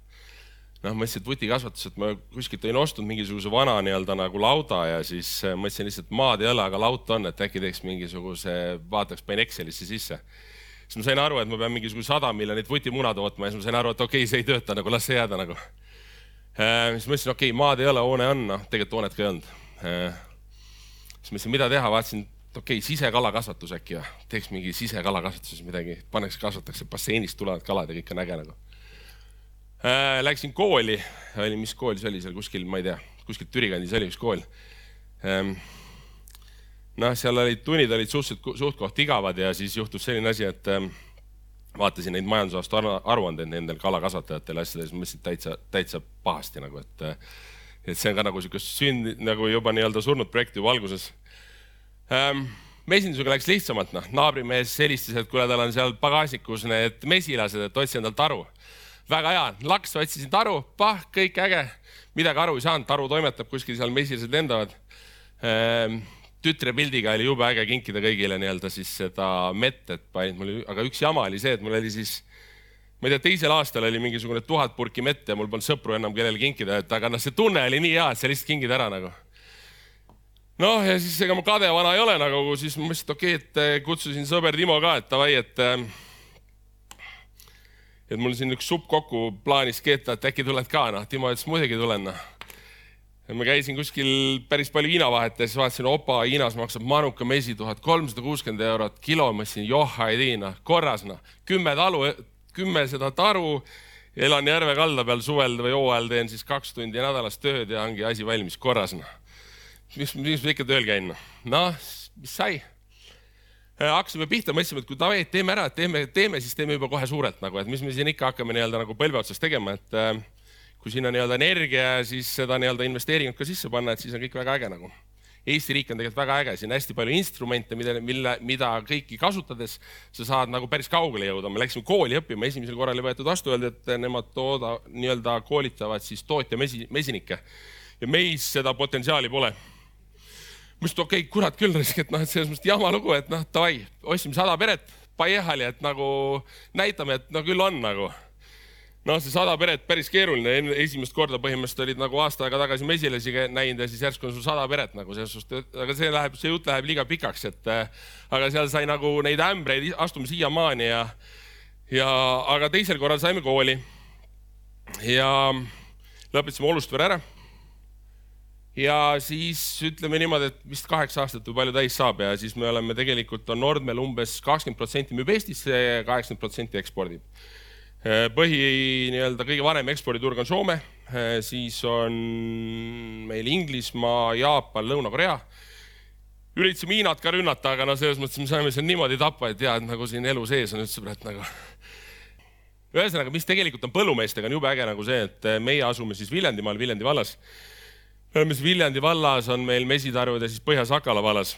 noh, mõtlesin, et vutikasvatus, et ma kuskilt olin ostnud mingisuguse vana nii-öelda nagu lauda ja siis äh, mõtlesin lihtsalt maad ei ole, aga laut on, et äkki teeks mingisuguse, vaataks, panin Excelisse sisse. siis ma sain aru, et ma pean mingisuguse sada miljonit vutimuna tootma ja siis ma sain aru, et okei okay,, see ei tööta nagu, las see jääda nagu. Äh, siis mõtlesin, okei okay,, maad ei ole, hoone on, noh, tegelikult hoonet ka ei olnud. Äh, siis mõtlesin, mida teha, vaatasin, okei okay,, sisekalakasvatus äkki või, teeks mingi sisekalakasvatuses midagi, paneks, kasvataks, basseinist tulevad kalad ja kõik on äge nagu äh,. Läksin kooli, oli, mis kool see oli seal kuskil, ma ei tea, kuskil Türi kandis oli üks kool ähm, noh, seal olid tunnid olid suhteliselt suht-koht igavad ja siis juhtus selline asi, et ähm, vaatasin neid majandusaasta aruandeid nendel kalakasvatajatel ja asjadel, siis mõtlesin täitsa, täitsa pahasti nagu, et et see on ka nagu sihuke sünd nagu juba nii-öelda surnud projekti juba alguses ähm, mesindusega läks lihtsamalt, noh, naabrimees helistas, et kuule, tal on seal pagasnikus need mesilased, et otsi endale taru. Väga hea, laks, otsisin taru, pah, kõik äge, midagi aru ei saanud, taru toimetab kuskil seal, mesilased lendavad. Ehm, tütre pildiga oli jube äge kinkida kõigile nii-öelda siis seda mett, et panid mulle, aga üks jama oli see, et mul oli siis, ma ei tea, teisel aastal oli mingisugune tuhat purki mett ja mul polnud sõpru enam, kellele kinkida, et aga noh, see tunne oli nii hea, et sa lihtsalt kingid ära nagu. noh, ja siis ega ma kade vana ei ole nagu, siis ma mõtlesin, et okei okay,, et kutsusin sõber Timo ka, et davai, et eh, et mul siin üks supp kokku plaanis keeta, et äkki tuled ka, noh, Timo ütles muidugi tulen, noh ma käisin kuskil päris palju Hiina vahetes, vaatasin, opa, Hiinas maksab manuka mesi tuhat kolmsada kuuskümmend eurot kilo, ma mõtlesin, joh, ei tii, noh, korras, noh, kümme talu, kümme seda taru, elan järve kalda peal suvel või hooajal teen siis kaks tundi nädalas tööd ja ongi asi valmis, korras, noh. miks, miks ma ikka tööl käin, noh, noh, mis sai? Äh, hakkasime pihta, mõtlesime, et kui davai, teeme ära, teeme, teeme, siis teeme juba kohe suurelt nagu, et mis me siin ikka hakkame nii-öelda nagu põlve otsas tegema, et äh, kui sinna nii-öelda energia siis seda nii-öelda investeeringut ka sisse panna, et siis on kõik väga äge nagu. Eesti riik on tegelikult väga äge, siin hästi palju instrumente, mille, mille, mida kõiki kasutades sa saad nagu päris kaugele jõuda. me läksime kooli õppima, esimesel korral ei võetud vastu, öeldi, et nemad tooda, nii-öelda koolitavad siis tootja mesi, mesinikke ja meis seda potentsiaali pole ma ütlesin, okei okay,, kurat küll, et noh, et selles mõttes jama lugu, et noh, davai, ostsime sada peret, paiehali, et nagu näitame, et no küll on nagu noh, see sada peret päris keeruline, esimest korda põhimõtteliselt olid nagu aasta aega tagasi mesilasi näinud ja siis järsku on sul sada peret nagu selles suhtes, aga see läheb, see jutt läheb liiga pikaks, et äh, aga seal sai nagu neid ämbreid, astume siiamaani ja, ja aga teisel korral saime kooli ja lõpetasime Olustvere ära. Ja siis ütleme niimoodi, et vist kaheksa aastat või palju täis saab ja siis me oleme tegelikult on Nordmel umbes kakskümmend protsenti müüb Eestisse ja kaheksakümmend protsenti ekspordib Äh, põhi nii-öelda kõige vanem eksporditurg on Soome, äh, siis on meil Inglismaa, Jaapan, Lõuna-Korea. üritasime Hiinat ka rünnata, aga no selles mõttes me saime seal niimoodi tappa, et jaa, et nagu siin elu sees on üldse praegu nagu. ühesõnaga, mis tegelikult on põllumeestega on jube äge nagu see, et äh, meie asume siis Viljandimaal, Viljandi vallas. Me oleme siis Viljandi vallas, on meil mesitarud ja siis Põhja-Sakala vallas.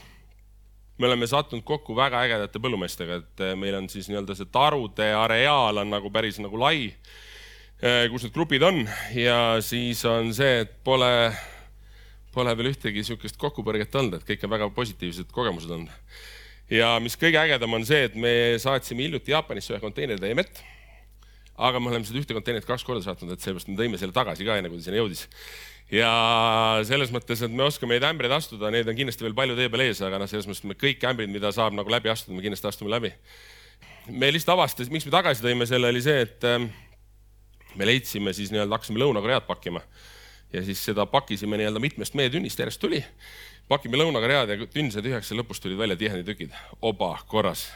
Me oleme sattunud kokku väga ägedate põllumeestega, et eh, meil on siis nii-öelda see tarude areaal on nagu päris nagu lai, eh, kus need grupid on. Ja siis on see, et pole, pole veel ühtegi niisugust kokkupõrget olnud, et kõik on väga positiivsed kogemused olnud. ja mis kõige ägedam on see, et me saatsime hiljuti Jaapanisse ühe konteineritäie mett aga me oleme seda ühte konteinerit kaks korda saatnud, et seepärast me tõime selle tagasi ka, enne kui ta sinna jõudis ja selles mõttes, et me oskame neid ämbreid astuda, neid on kindlasti veel palju tee peal ees, aga noh, selles mõttes me kõik ämbrid, mida saab nagu läbi astuda, me kindlasti astume läbi. me lihtsalt avastasime, miks me tagasi tõime selle, oli see, et ähm, me leidsime siis nii-öelda, hakkasime Lõuna-Koread pakkima ja siis seda pakkisime nii-öelda mitmest meetünnist järjest tuli. pakime Lõuna-Koread ja tünn sai tühjaks ja lõpus tulid välja tihenditükid. oba, korras.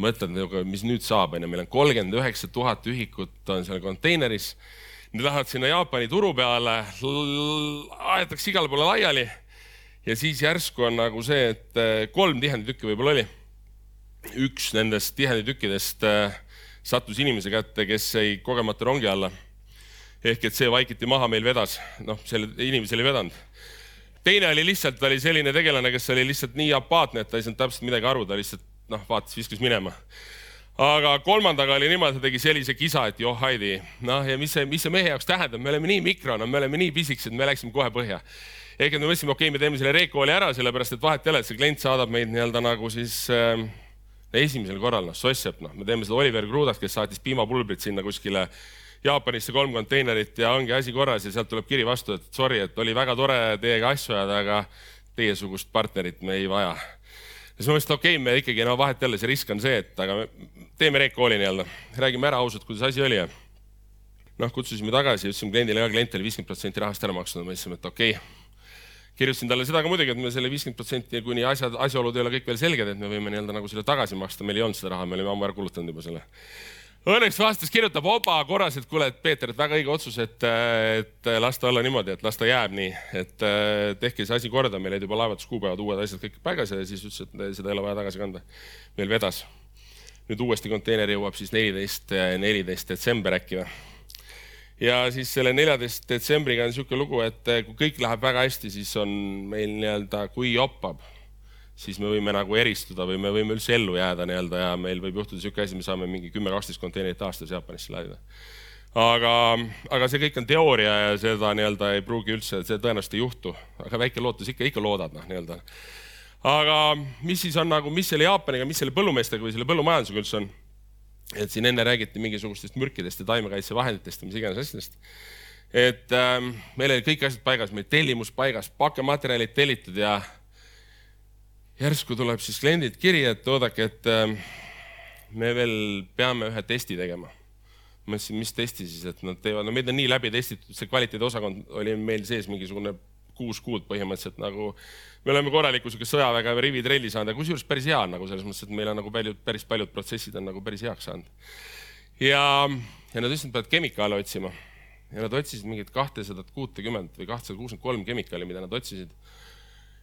Mõtled, mis nüüd saab, onju, meil on kolmkümmend üheksa tuhat ühikut on seal konteineris Need lähevad sinna Jaapani turu peale, aetakse igale poole laiali ja siis järsku on nagu see, et eh, kolm tihenditükki võib-olla oli. üks nendest tihenditükkidest eh, sattus inimese kätte, kes jäi kogemata rongi alla. ehk et see vaikiti maha meil vedas, noh, selle inimesel ei vedanud. teine oli lihtsalt, ta oli selline tegelane, kes oli lihtsalt nii apaatne, et ta ei saanud täpselt midagi aru, ta lihtsalt noh, vaatas, viskas minema. Aga kolmandaga oli niimoodi, ta tegi sellise kisa, et joh, Heidi, noh ja mis see, mis see mehe jaoks tähendab, me oleme nii mikro, no me oleme nii pisikesed, me läksime kohe põhja. ehk et me mõtlesime, okei okay,, me teeme selle reekooli ära, sellepärast et vahet ei ole, et see klient saadab meid nii-öelda nagu siis äh, esimesel korral, noh, sossep, noh, me teeme seda Oliver Krudat, kes saatis piimapulbrit sinna kuskile Jaapanisse kolm konteinerit ja ongi asi korras ja sealt tuleb kiri vastu, et sorry, et oli väga tore teiega asju ajada, aga teiesugust partnerit me ei vaja siis ma mõtlesin, et okei okay,, me ikkagi no vahet jälle see risk on see, et aga teeme reekkooli nii-öelda, räägime ära ausalt, kuidas asi oli ja noh, kutsusime tagasi, ütlesime kliendile ka, klient oli viiskümmend protsenti rahast ära maksnud, mõtlesime, et okei okay. kirjutasin talle seda ka muidugi, et me selle viiskümmend protsenti, kuni asjad, asjaolud ei ole kõik veel selged, et me võime nii-öelda nagu selle tagasi maksta, meil ei olnud seda raha, me olime ammu ära kulutanud juba selle. Õnneks vastas, kirjutab oba korras, et kuule, et Peeter, et väga õige otsus, et, et las ta olla niimoodi, et las ta jääb nii, et tehke see asi korda, meil olid juba laevatuskuupäevad, uued asjad kõik paigas ja siis ütles, et seda ei ole vaja tagasi kanda. meil vedas. nüüd uuesti konteiner jõuab siis neliteist, neliteist detsember äkki või? ja siis selle neljateist detsembriga on niisugune lugu, et kui kõik läheb väga hästi, siis on meil nii-öelda, kui joppab siis me võime nagu eristuda või me võime üldse ellu jääda nii-öelda ja meil võib juhtuda niisugune asi, me saame mingi kümme-kaksteist konteinerit aastas Jaapanisse laadida. aga, aga see kõik on teooria ja seda nii-öelda ei pruugi üldse, see tõenäoliselt ei juhtu, aga väike lootus ikka, ikka loodad noh, nii-öelda. aga mis siis on nagu, mis selle Jaapaniga, mis selle põllumeestega või selle põllumajandusega üldse on? et siin enne räägiti mingisugustest mürkidest ja taimekaitsevahenditest ja mis iganes asjadest et ähm, meil olid kõik asjad paigas, meil tellimus paigas, pakkematerjalid tellitud ja järsku tuleb siis kliendilt kiri, et oodake, et äh, me veel peame ühe testi tegema. ma mõtlesin, mis testi siis, et nad teevad, no meid on nii läbi testitud, see kvaliteediosakond oli meil sees mingisugune kuus kuud põhimõtteliselt nagu. me oleme korraliku sihuke sõjaväge rivitrelli saanud ja kusjuures päris hea nagu selles mõttes, et meil on nagu paljud, päris paljud protsessid on nagu päris heaks saanud. ja, ja nad ütlesid, et peavad kemikaale otsima ja nad otsisid mingit kahtesadat kuutekümmet või kahtesada kuuskümmend kolm kemikaali, mida nad otsisid.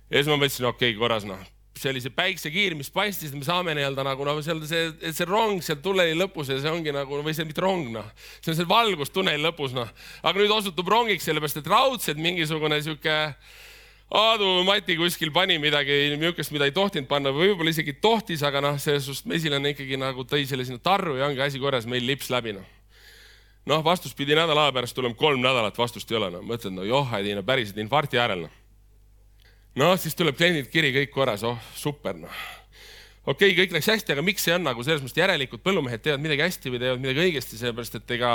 ja siis ma mõtlesin, okei okay,, korras noh see päiksekiir, mis paistis, me saame nii-öelda nagu noh, seal see, see rong seal tunneli lõpus ja see ongi nagu või see mitte rong noh, see on see valgus tunneli lõpus noh, aga nüüd osutub rongiks, sellepärast et raudselt mingisugune sihuke Aadu Mati kuskil pani midagi niisugust, mida ei tohtinud panna. Või võib-olla isegi tohtis, aga noh, selles suhtes mesilane ikkagi nagu tõi selle sinna tarru ja ongi asi korras, meil lips läbi noh. noh, vastus pidi nädala aja pärast tulema, kolm nädalat vastust ei ole, no mõtled, no joh, no päriselt infarkti äärel noh noh, siis tuleb kliendilt kiri, kõik korras, oh super noh. okei okay,, kõik läks hästi, aga miks see on nagu selles mõttes järelikult põllumehed teevad midagi hästi või teevad midagi õigesti, sellepärast et ega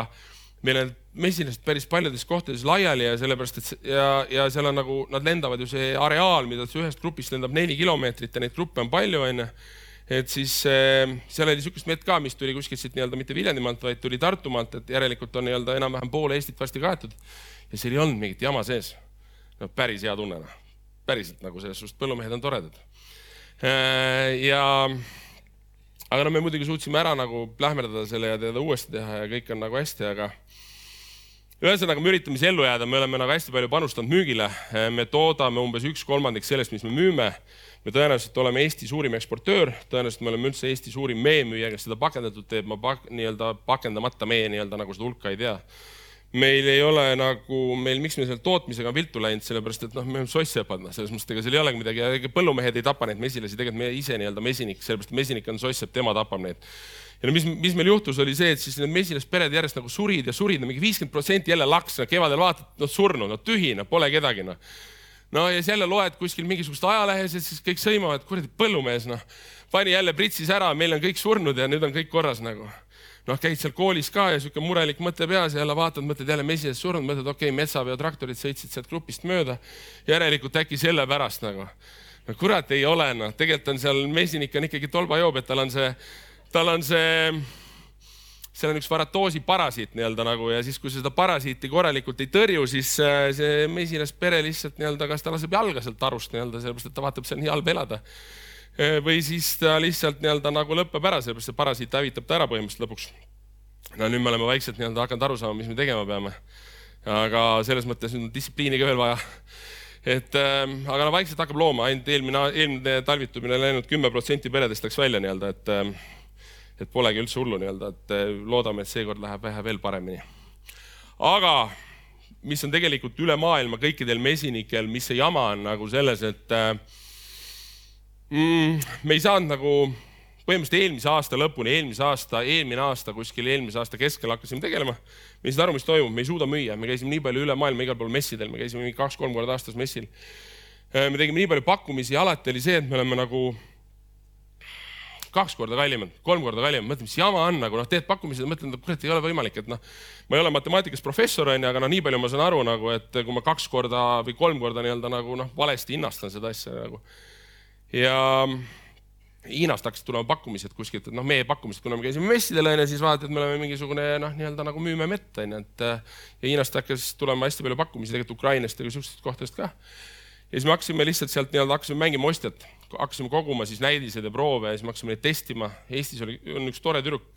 meil on mesilased päris paljudes kohtades laiali ja sellepärast, et ja, ja seal on nagu, nad lendavad ju see areaal, mida ühest grupist lendab neli kilomeetrit ja neid gruppe on palju, onju et siis äh, seal oli niisugust mett ka, mis tuli kuskilt siit nii-öelda mitte Viljandimaalt, vaid tuli Tartumaalt, et järelikult on nii-öelda enam-vähem pool Eestit varsti kaetud. ja seal ei olnud mingit jama sees. no päris hea tunne noh päriselt nagu selles suhtes, põllumehed on toredad. Äh, ja, aga no me muidugi suutsime ära nagu plähmerdada selle ja teda uuesti teha ja kõik on nagu hästi, aga ühesõnaga, me üritame siis ellu jääda, me oleme nagu hästi palju panustanud müügile. Äh, me toodame umbes üks kolmandik sellest, mis me müüme. me tõenäoliselt oleme Eesti suurim eksportöör, tõenäoliselt me oleme üldse Eesti suurim meemüüja, kes seda pakendatud teeb. ma pak, nii-öelda pakendamata mee nii-öelda nagu seda hulka ei tea meil ei ole nagu, meil, miks me selle tootmisega on viltu läinud, sellepärast et noh, me oleme soss-sepad, noh, selles mõttes, ega seal ei olegi midagi, ega põllumehed ei tapa neid mesilasi, tegelikult me ise nii-öelda mesinik, sellepärast et mesinik on soss-sepp, tema tapab neid. ja no mis, mis meil juhtus, oli see, et siis need mesilaspered järjest nagu surid ja surid, no mingi viiskümmend protsenti jälle laks, no kevadel vaatad, no surnud, no tühi, no pole kedagi, noh. no ja siis jälle loed kuskil mingisugust ajalehes ja siis kõik sõimavad, kuradi põllumees, noh, pani jälle pritsis ära, meil on kõik surnud ja nüüd on kõik korras nagu noh, käid seal koolis ka ja sihuke murelik mõte peas ja jälle vaatad, mõtled jälle mesilased surnud, mõtled, okei okay,, metsaveotraktorid sõitsid sealt grupist mööda. järelikult äkki sellepärast nagu. no kurat ei ole noh, tegelikult on seal mesinik on ikkagi tolbajoob, et tal on see, tal on see seal on üks varatoosi parasiit nii-öelda nagu ja siis, kui sa seda parasiiti korralikult ei tõrju, siis äh, see mesilaspere lihtsalt nii-öelda, kas ta laseb jalga sealt tarust nii-öelda, sellepärast et ta vaatab, on nii halb elada või siis ta lihtsalt nii-öelda nagu lõpeb ära, sellepärast see parasiit hävitab ta ära põhimõtteliselt lõpuks. no nüüd me oleme vaikselt nii-öelda hakanud aru saama, mis me tegema peame. aga selles mõttes nüüd on distsipliini ka veel vaja. et äh, aga no vaikselt hakkab looma, ainult eelmine, eelmine talvitumine läinud kümme protsenti peredest läks välja nii-öelda, et äh, et polegi üldse hullu nii-öelda, et äh, loodame, et seekord läheb vähe veel paremini. aga mis on tegelikult üle maailma kõikidel mesinikel, mis see jama on nagu selles, et äh, mm,? me ei saanud nagu põhimõtteliselt eelmise aasta lõpuni, eelmise aasta, eelmine aasta kuskil eelmise aasta keskel hakkasime tegelema. me ei saanud aru, mis toimub, me ei suuda müüa, me käisime nii palju üle maailma igal pool messidel, me käisime mingi kaks-kolm korda aastas messil. Äh, me tegime nii palju pakkumisi alati oli see, et me oleme nagu kaks korda kallimad, kolm korda kallimad, mõtled, mis jama on nagu noh, teed pakkumised mõtled, et kurat, ei ole võimalik, et noh, ma ei ole matemaatikas professor onju, aga noh, nii palju ma saan aru nagu, et kui ma kaks korda või kolm korda nii-öelda nagu noh, valesti hinnastan seda asja nagu ja Hiinast hakkasid tulema pakkumised kuskilt, et noh, meie pakkumised, kuna me käisime messidel onju, siis vaadati, et me oleme mingisugune noh, nii-öelda nagu müüme mett onju, et ja Hiinast hakkas tulema hästi palju pakkumisi tegelikult Ukrainast ja siuksest kohtadest ka. ja siis me hakkasime lihtsalt sealt nii-öelda hakkasime mängima ostjat, hakkasime koguma siis näidiseid ja proove ja siis me hakkasime neid testima. Eestis oli, on üks tore tüdruk,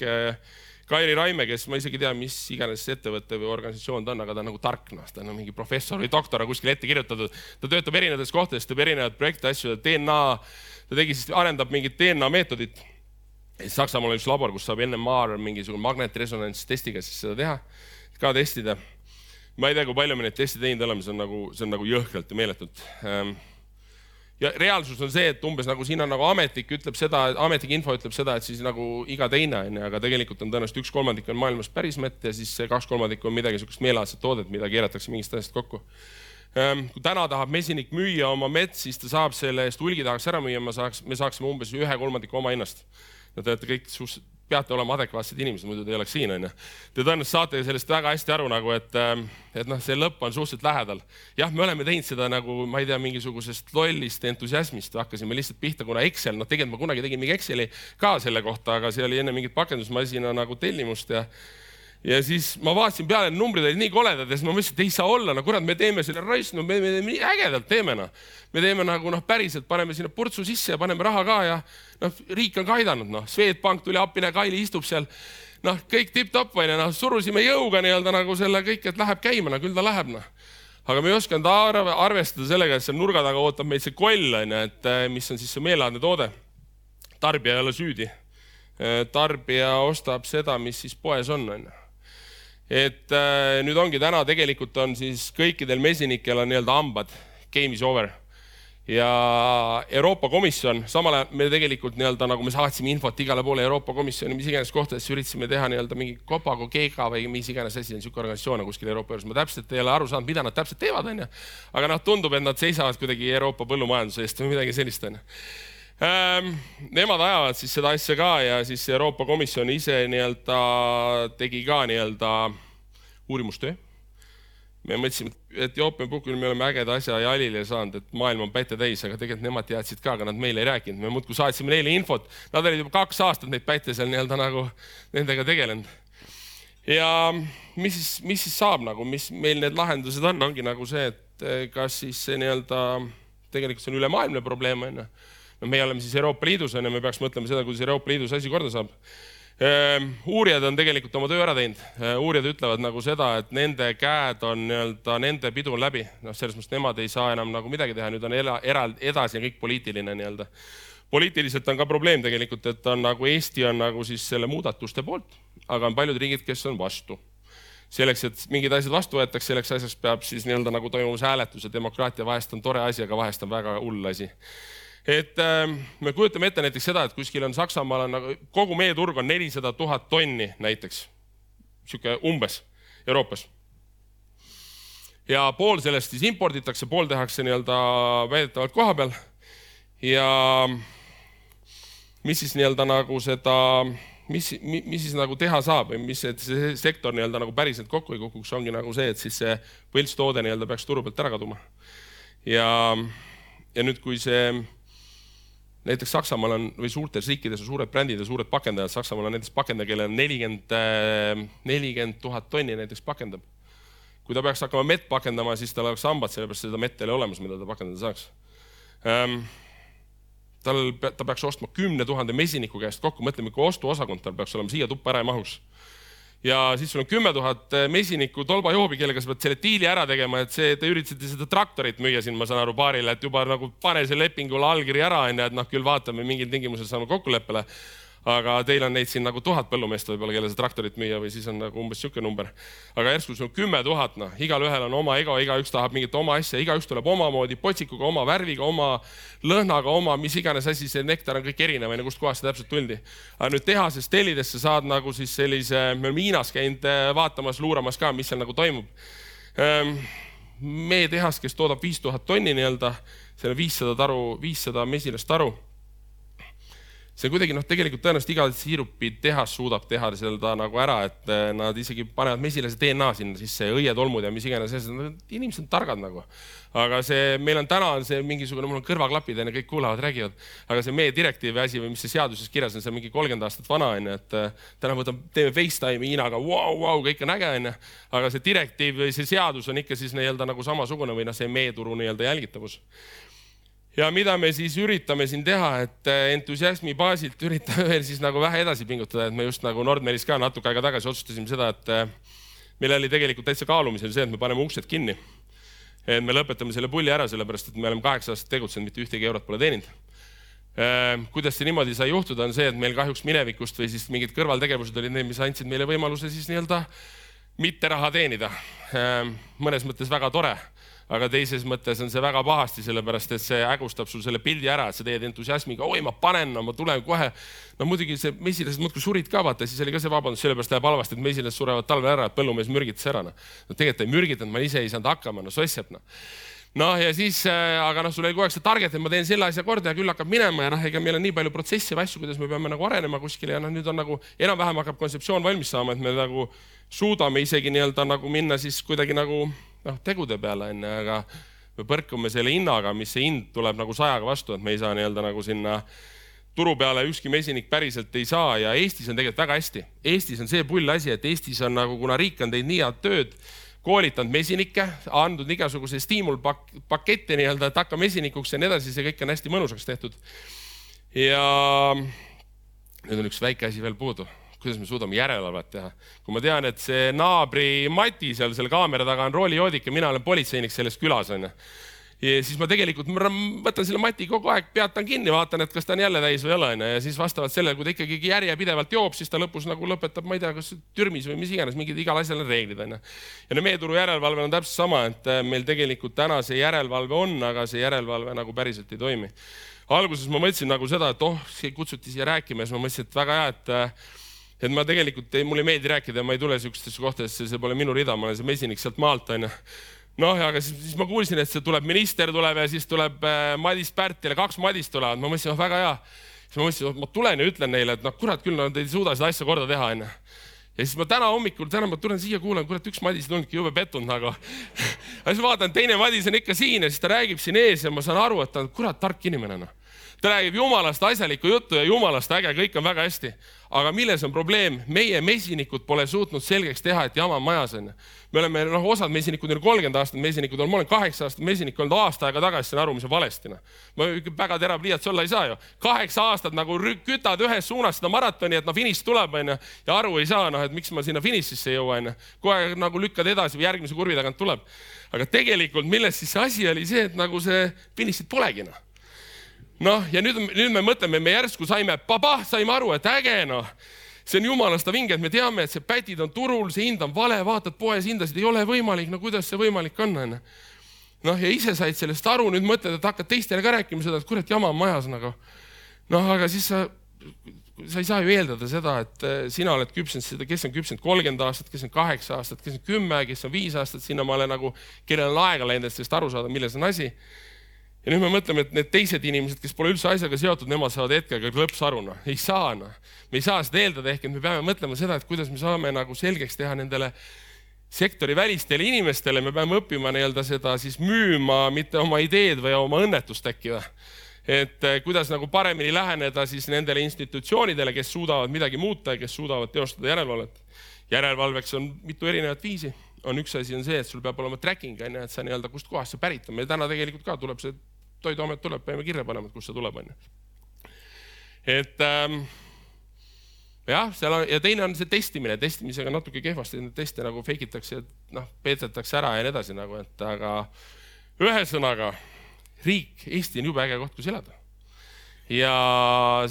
Kairi Raime, kes ma isegi ei tea, mis iganes ettevõte või organisatsioon ta on, aga ta on nagu tark, noh, ta on mingi professor või doktor on kuskil ette kirjutatud. ta töötab erinevates kohtades, teeb erinevaid projekte, asju, DNA, ta tegi siis, arendab mingit DNA meetodit. Saksamaal on üks labor, kus saab NMR mingisugune magnetresonantstestiga siis seda teha, ka testida. ma ei tea, kui palju me neid teste teinud oleme, see on nagu, see on nagu jõhkralt ja meeletult ähm, ja reaalsus on see, et umbes nagu siin on nagu ametlik ütleb seda, ametlik info ütleb seda, et siis nagu iga teine on ju, aga tegelikult on tõenäoliselt üks kolmandik on maailmas päris mett ja siis kaks kolmandikku on midagi sihukest meelelaadset toodet, mida keeratakse mingist asjast kokku. Ehm, kui täna tahab mesinik müüa oma mett, siis ta saab selle eest hulgi tahaks ära müüa, ma saaks, me saaksime umbes ühe kolmandiku oma hinnast. ja te olete kõik suhteliselt peate olema adekvaatsed inimesed, muidu te ei oleks siin, onju. Te tõenäoliselt saate sellest väga hästi aru nagu, et, ähm, et noh, see lõpp on suhteliselt lähedal. jah, me oleme teinud seda nagu, ma ei tea, mingisugusest lollist entusiasmist hakkasime lihtsalt pihta, kuna Excel, noh, tegelikult ma kunagi tegin mingi Exceli ka selle kohta, aga see oli enne mingit pakendusmasina nagu tellimust ja ja siis ma vaatasin peale, need numbrid olid nii koledad ja siis ma mõtlesin, et ei saa olla, no kurat, me teeme selle raisk, no me, me, me nii ägedalt teeme noh. me teeme nagu noh, päriselt paneme sinna purtsu sisse ja paneme raha ka ja noh, riik on ka aidanud, noh, Swedbank tuli appi, näe, Kaili istub seal. noh, kõik tipp-topp onju, noh, surusime jõuga nii-öelda nagu selle kõik, et läheb käima, no küll ta läheb, noh aga me ei osanud arve, arvestada sellega, et seal nurga taga ootab meid see koll onju, et eh, mis on siis see meelelaadne toode. tarbija ei ole süüdi. Eh, tarbija ostab seda, mis siis poes on onju et äh, nüüd ongi täna tegelikult on siis kõikidel mesinikel on nii-öelda hambad, game is over. ja Euroopa Komisjon, samal ajal me tegelikult nii-öelda nagu me saatsime infot igale poole Euroopa Komisjoni, mis iganes kohtadesse üritasime teha nii-öelda mingi Copago, Geega või mis iganes asi on niisugune organisatsioon kuskil Euroopa juures, ma täpselt ei ole aru saanud, mida nad täpselt teevad, onju. aga noh, tundub, et nad seisavad kuidagi Euroopa põllumajanduse eest või midagi sellist, onju ähm,. Nemad ajavad siis seda asja ka ja siis Euroopa Komisjon ise nii-öelda tegi ka nii-öelda uurimustöö. me mõtlesime, et Etioopia puhul me oleme ägeda asja jalile saanud, et maailm on päite täis, aga tegelikult nemad teadsid ka, aga nad meile ei rääkinud, me muudkui saatsime neile infot. Nad olid juba kaks aastat neid päite seal nii-öelda nagu nendega tegelenud. ja mis siis, mis siis saab nagu, mis meil need lahendused on, ongi nagu see, et eh, kas siis see nii-öelda tegelikult see on ülemaailmne probleem onju no meie oleme siis Euroopa Liidus on ju, me peaks mõtlema seda, kuidas Euroopa Liidus asi korda saab. Ehm, uurijad on tegelikult oma töö ära teinud, ehm, uurijad ütlevad nagu seda, et nende käed on nii-öelda, nende pidu on läbi, noh, selles mõttes nemad ei saa enam nagu midagi teha, nüüd on era, eraldi edasi ja kõik poliitiline nii-öelda. poliitiliselt on ka probleem tegelikult, et on nagu Eesti on nagu siis selle muudatuste poolt, aga on paljud riigid, kes on vastu selleks, et mingid asjad vastu võetakse, selleks asjaks peab siis nii-öelda nagu toimumas hääletus ja demokraatia vahest on tore asi, aga vahest on väga hull asi et äh, me kujutame ette näiteks seda, et kuskil on Saksamaal on nagu kogu meie turg on nelisada tuhat tonni näiteks, sihuke umbes Euroopas. ja pool sellest siis imporditakse, pool tehakse nii-öelda väidetavalt koha peal. ja mis siis nii-öelda nagu seda, mis, mis siis nagu teha saab või mis, et see sektor nii-öelda nagu päriselt kokku ei kukuks, ongi nagu see, et siis see võltstoode nii-öelda peaks turu pealt ära kaduma. ja, ja nüüd, kui see näiteks Saksamaal on või suurtes riikides on suured brändid ja suured pakendajad, Saksamaal on näiteks pakendaja, kellel on nelikümmend, äh, nelikümmend tuhat tonni näiteks pakendab. kui ta peaks hakkama mett pakendama, siis tal oleks hambad, sellepärast seda mett ei ole olemas, mida ta pakendada saaks ähm,. tal, ta peaks ostma kümne tuhande mesiniku käest kokku, mõtleme, kui ostuosakond tal peaks olema, siia tuppa ära ei mahuks ja siis sul on kümme tuhat eh, mesinikku tolbajoobi, kellega sa pead selle diili ära tegema, et see, te üritasite seda traktorit müüa siin, ma saan aru, paarile, et juba nagu pane see lepingule allkiri ära, onju, et noh, küll vaatame, mingil tingimusel saame kokkuleppele aga teil on neid siin nagu tuhat põllumeest võib-olla, kellele seda traktorit müüa või siis on nagu umbes sihuke number. aga järsku sul on kümme tuhat, noh, igalühel on oma ego, igaüks tahab mingit oma asja, igaüks tuleb omamoodi potsikuga, oma värviga, oma lõhnaga, oma mis iganes asi, see nektar on kõik erinev, onju, kustkohast see täpselt tuldi. aga nüüd tehasest tellides sa saad nagu siis sellise, me oleme Hiinas käinud äh, vaatamas, luuramas ka, mis seal nagu toimub ehm, meie tehas, kes toodab viis tuhat tonni nii-öelda, seal on viissada taru, viissada mesilast taru see kuidagi noh, tegelikult tõenäoliselt iga siirupitehas suudab teha seda nagu ära, et eh, nad isegi panevad mesilase DNA sinna sisse, õietolmud ja mis iganes inimesed on targad nagu. aga see, meil on täna on see mingisugune, mul on kõrvaklapid onju, kõik kuulavad, räägivad, aga see meie direktiivi asi või mis see seaduses kirjas on, see on mingi kolmkümmend aastat vana onju, et eh, täna võtame, teeme Facetime'i Hiinaga, vau, vau, kõik on äge onju. aga see direktiiv või see seadus on ikka siis nii-öelda nagu samasugune või noh, see meie turu nii-öelda jälgitavus ja mida me siis üritame siin teha, et äh, entusiasmi baasilt üritame veel siis nagu vähe edasi pingutada, et me just nagu Nordmeris ka natuke aega tagasi otsustasime seda, et äh, meil oli tegelikult täitsa kaalumisel see, et me paneme uksed kinni. et me lõpetame selle pulli ära, sellepärast et me oleme kaheksa aastat tegutsenud, mitte ühtegi eurot pole teeninud. Äh, kuidas see niimoodi sai juhtuda, on see, et meil kahjuks minevikust või siis mingid kõrvaltegevused olid need, mis andsid meile võimaluse siis nii-öelda mitte raha teenida. mõnes mõttes väga tore aga teises mõttes on see väga pahasti, sellepärast et see hägustab sul selle pildi ära, et sa teed entusiasmiga, oi, ma panen, no ma tulen kohe. no muidugi see mesilased muudkui surid ka, vaata, siis oli ka see vabandus, sellepärast läheb halvasti, et mesilased surevad talvel ära, et põllumees mürgitas ära, noh. no tegelikult ei mürgitanud, ma ise ei saanud hakkama, no sossep, noh noh, ja siis äh,, aga noh, sul oli kogu aeg see target, et ma teen selle asja korda ja küll hakkab minema ja noh, ega meil on nii palju protsesse või asju, kuidas me peame nagu arenema kuskile ja noh, nüüd on nagu enam-vähem hakkab kontseptsioon valmis saama, et me nagu suudame isegi nii-öelda nagu minna siis kuidagi nagu noh, tegude peale onju, aga me põrkume selle hinnaga, mis see hind tuleb nagu sajaga vastu, et me ei saa nii-öelda nagu sinna turu peale ükski mesinik päriselt ei saa ja Eestis on tegelikult väga hästi. Eestis on see pull asi, et Eestis on nagu, kuna riik on teinud nii head tööd, koolitanud mesinikke, andnud igasuguseid stiimulpakette nii-öelda, et hakka mesinikuks ja nii edasi, see kõik on hästi mõnusaks tehtud. ja nüüd on üks väike asi veel puudu kuidas me suudame järelevalvet teha. kui ma tean, et see naabri Mati seal selle kaamera taga on roolijoodik ja mina olen politseinik selles külas onju. ja siis ma tegelikult ma võtan selle Mati kogu aeg, peatan kinni, vaatan, et kas ta on jälle täis või ei ole onju ja siis vastavalt sellele, kui ta ikkagi järjepidevalt joob, siis ta lõpus nagu lõpetab, ma ei tea, kas türmis või mis iganes, mingid igal asjal on reeglid onju. ja no meie turu järelevalve on täpselt sama, et äh, meil tegelikult täna see järelevalve on, aga see järelevalve nagu päriselt ei toimi alguses ma mõtlesin nagu seda, et oh, kutsuti siia rääkima ja siis ma mõtlesin, et väga hea, et äh, et ma tegelikult, mulle ei meeldi rääkida, ma ei tule sihukestesse kohtadesse, see pole minu rida, ma olen see mesinik sealt maalt, onju. noh, aga siis, siis ma kuulsin, et see tuleb minister tuleb ja siis tuleb äh, Madis Pärtile, kaks Madist tulevad, ma mõtlesin, oh väga hea. siis ma mõtlesin, ma tulen ja ütlen neile, et noh, kurat küll, nad ei suuda seda asja korda teha, onju ja siis ma täna hommikul, täna ma tulen siia, kuulan, kurat, üks Madis ei tulnudki jube pettunud nagu. ja siis vaatan, teine Madis on ikka siin ja siis ta räägib siin ees ja ma saan aru, et ta on kurat tark inimene noh ta räägib jumalast asjalikku juttu ja jumalast äge, kõik on väga hästi. aga milles on probleem? meie mesinikud pole suutnud selgeks teha, et jama on majas onju. me oleme, noh, osad mesinikud on kolmkümmend aastat mesinikud olnud, ma olen kaheksa aastat mesinik olnud, aasta aega tagasi sain aru, mis on valesti noh. ma väga terav pliiats olla ei saa ju. kaheksa aastat nagu kütad ühes suunas seda maratoni, et noh, finiš tuleb onju ja aru ei saa, noh, et miks ma sinna finišisse ei jõua onju. kogu aeg nagu lükkad edasi või järgmise kurvi tagant tuleb. aga tegelikult, milles siis see asi oli see, et nagu see finišit polegi noh noh, ja nüüd, nüüd me mõtleme, me järsku saime, pabah, saime aru, et äge noh see on jumalast vinge, et me teame, et see pätid on turul, see hind on vale, vaatad poes hindasid, ei ole võimalik, no kuidas see võimalik on, onju. noh, ja ise said sellest aru, nüüd mõtled, et hakkad teistele ka rääkima seda, et kurat, jama on majas nagu. noh, aga siis sa, sa ei saa ju eeldada seda, et eh, sina oled küpsenud seda, kes on küpsenud kolmkümmend aastat, kes on kaheksa aastat, kes on kümme, kes on viis aastat, sinnamaale nagu, kellel on aega läinud, et sellest aru saada, milles on asi ja nüüd me mõtleme, et need teised inimesed, kes pole üldse asjaga seotud, nemad saavad hetkega klõpsu aru, noh, ei saa, noh. me ei saa seda eeldada, ehk et me peame mõtlema seda, et kuidas me saame nagu selgeks teha nendele sektori välistele inimestele, me peame õppima nii-öelda seda siis müüma, mitte oma ideed või oma õnnetust äkki või? Et eh, kuidas nagu paremini läheneda siis nendele institutsioonidele, kes suudavad midagi muuta ja kes suudavad teostada järelevalvet. järelevalveks on mitu erinevat viisi, on üks asi on see, et sul peab olema tracking on ju, et sa nii-öelda, kustkohast see pärit on, meil täna tegelikult ka tuleb see toiduamet tuleb, peame kirja panema, et kust see tuleb, onju. et ähm, jah, seal on ja teine on see testimine, testimisega natuke kehvasti neid teste nagu fake itakse, noh, peetetakse ära ja nii edasi nagu, et aga ühesõnaga riik, Eesti on jube äge koht, kus elada. ja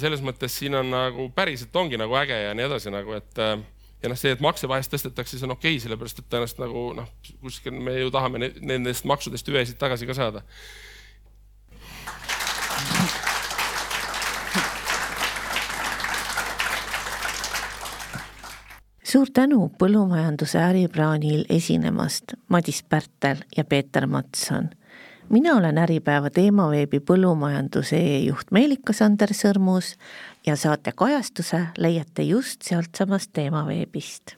selles mõttes siin on nagu päriselt ongi nagu äge ja nii edasi nagu, et äh, ja noh, see, et makse vahest tõstetakse, see on okei okay,, sellepärast et tõenäoliselt nagu noh, kuskil me ju tahame nendest maksudest hüvesid tagasi ka saada suur tänu põllumajanduse äriplaanil esinemast Madis Pärtel ja Peeter Matson. mina olen Äripäeva teemaveebi põllumajanduse juht Meelika-Sander Sõrmus ja saate kajastuse leiate just sealtsamast teemaveebist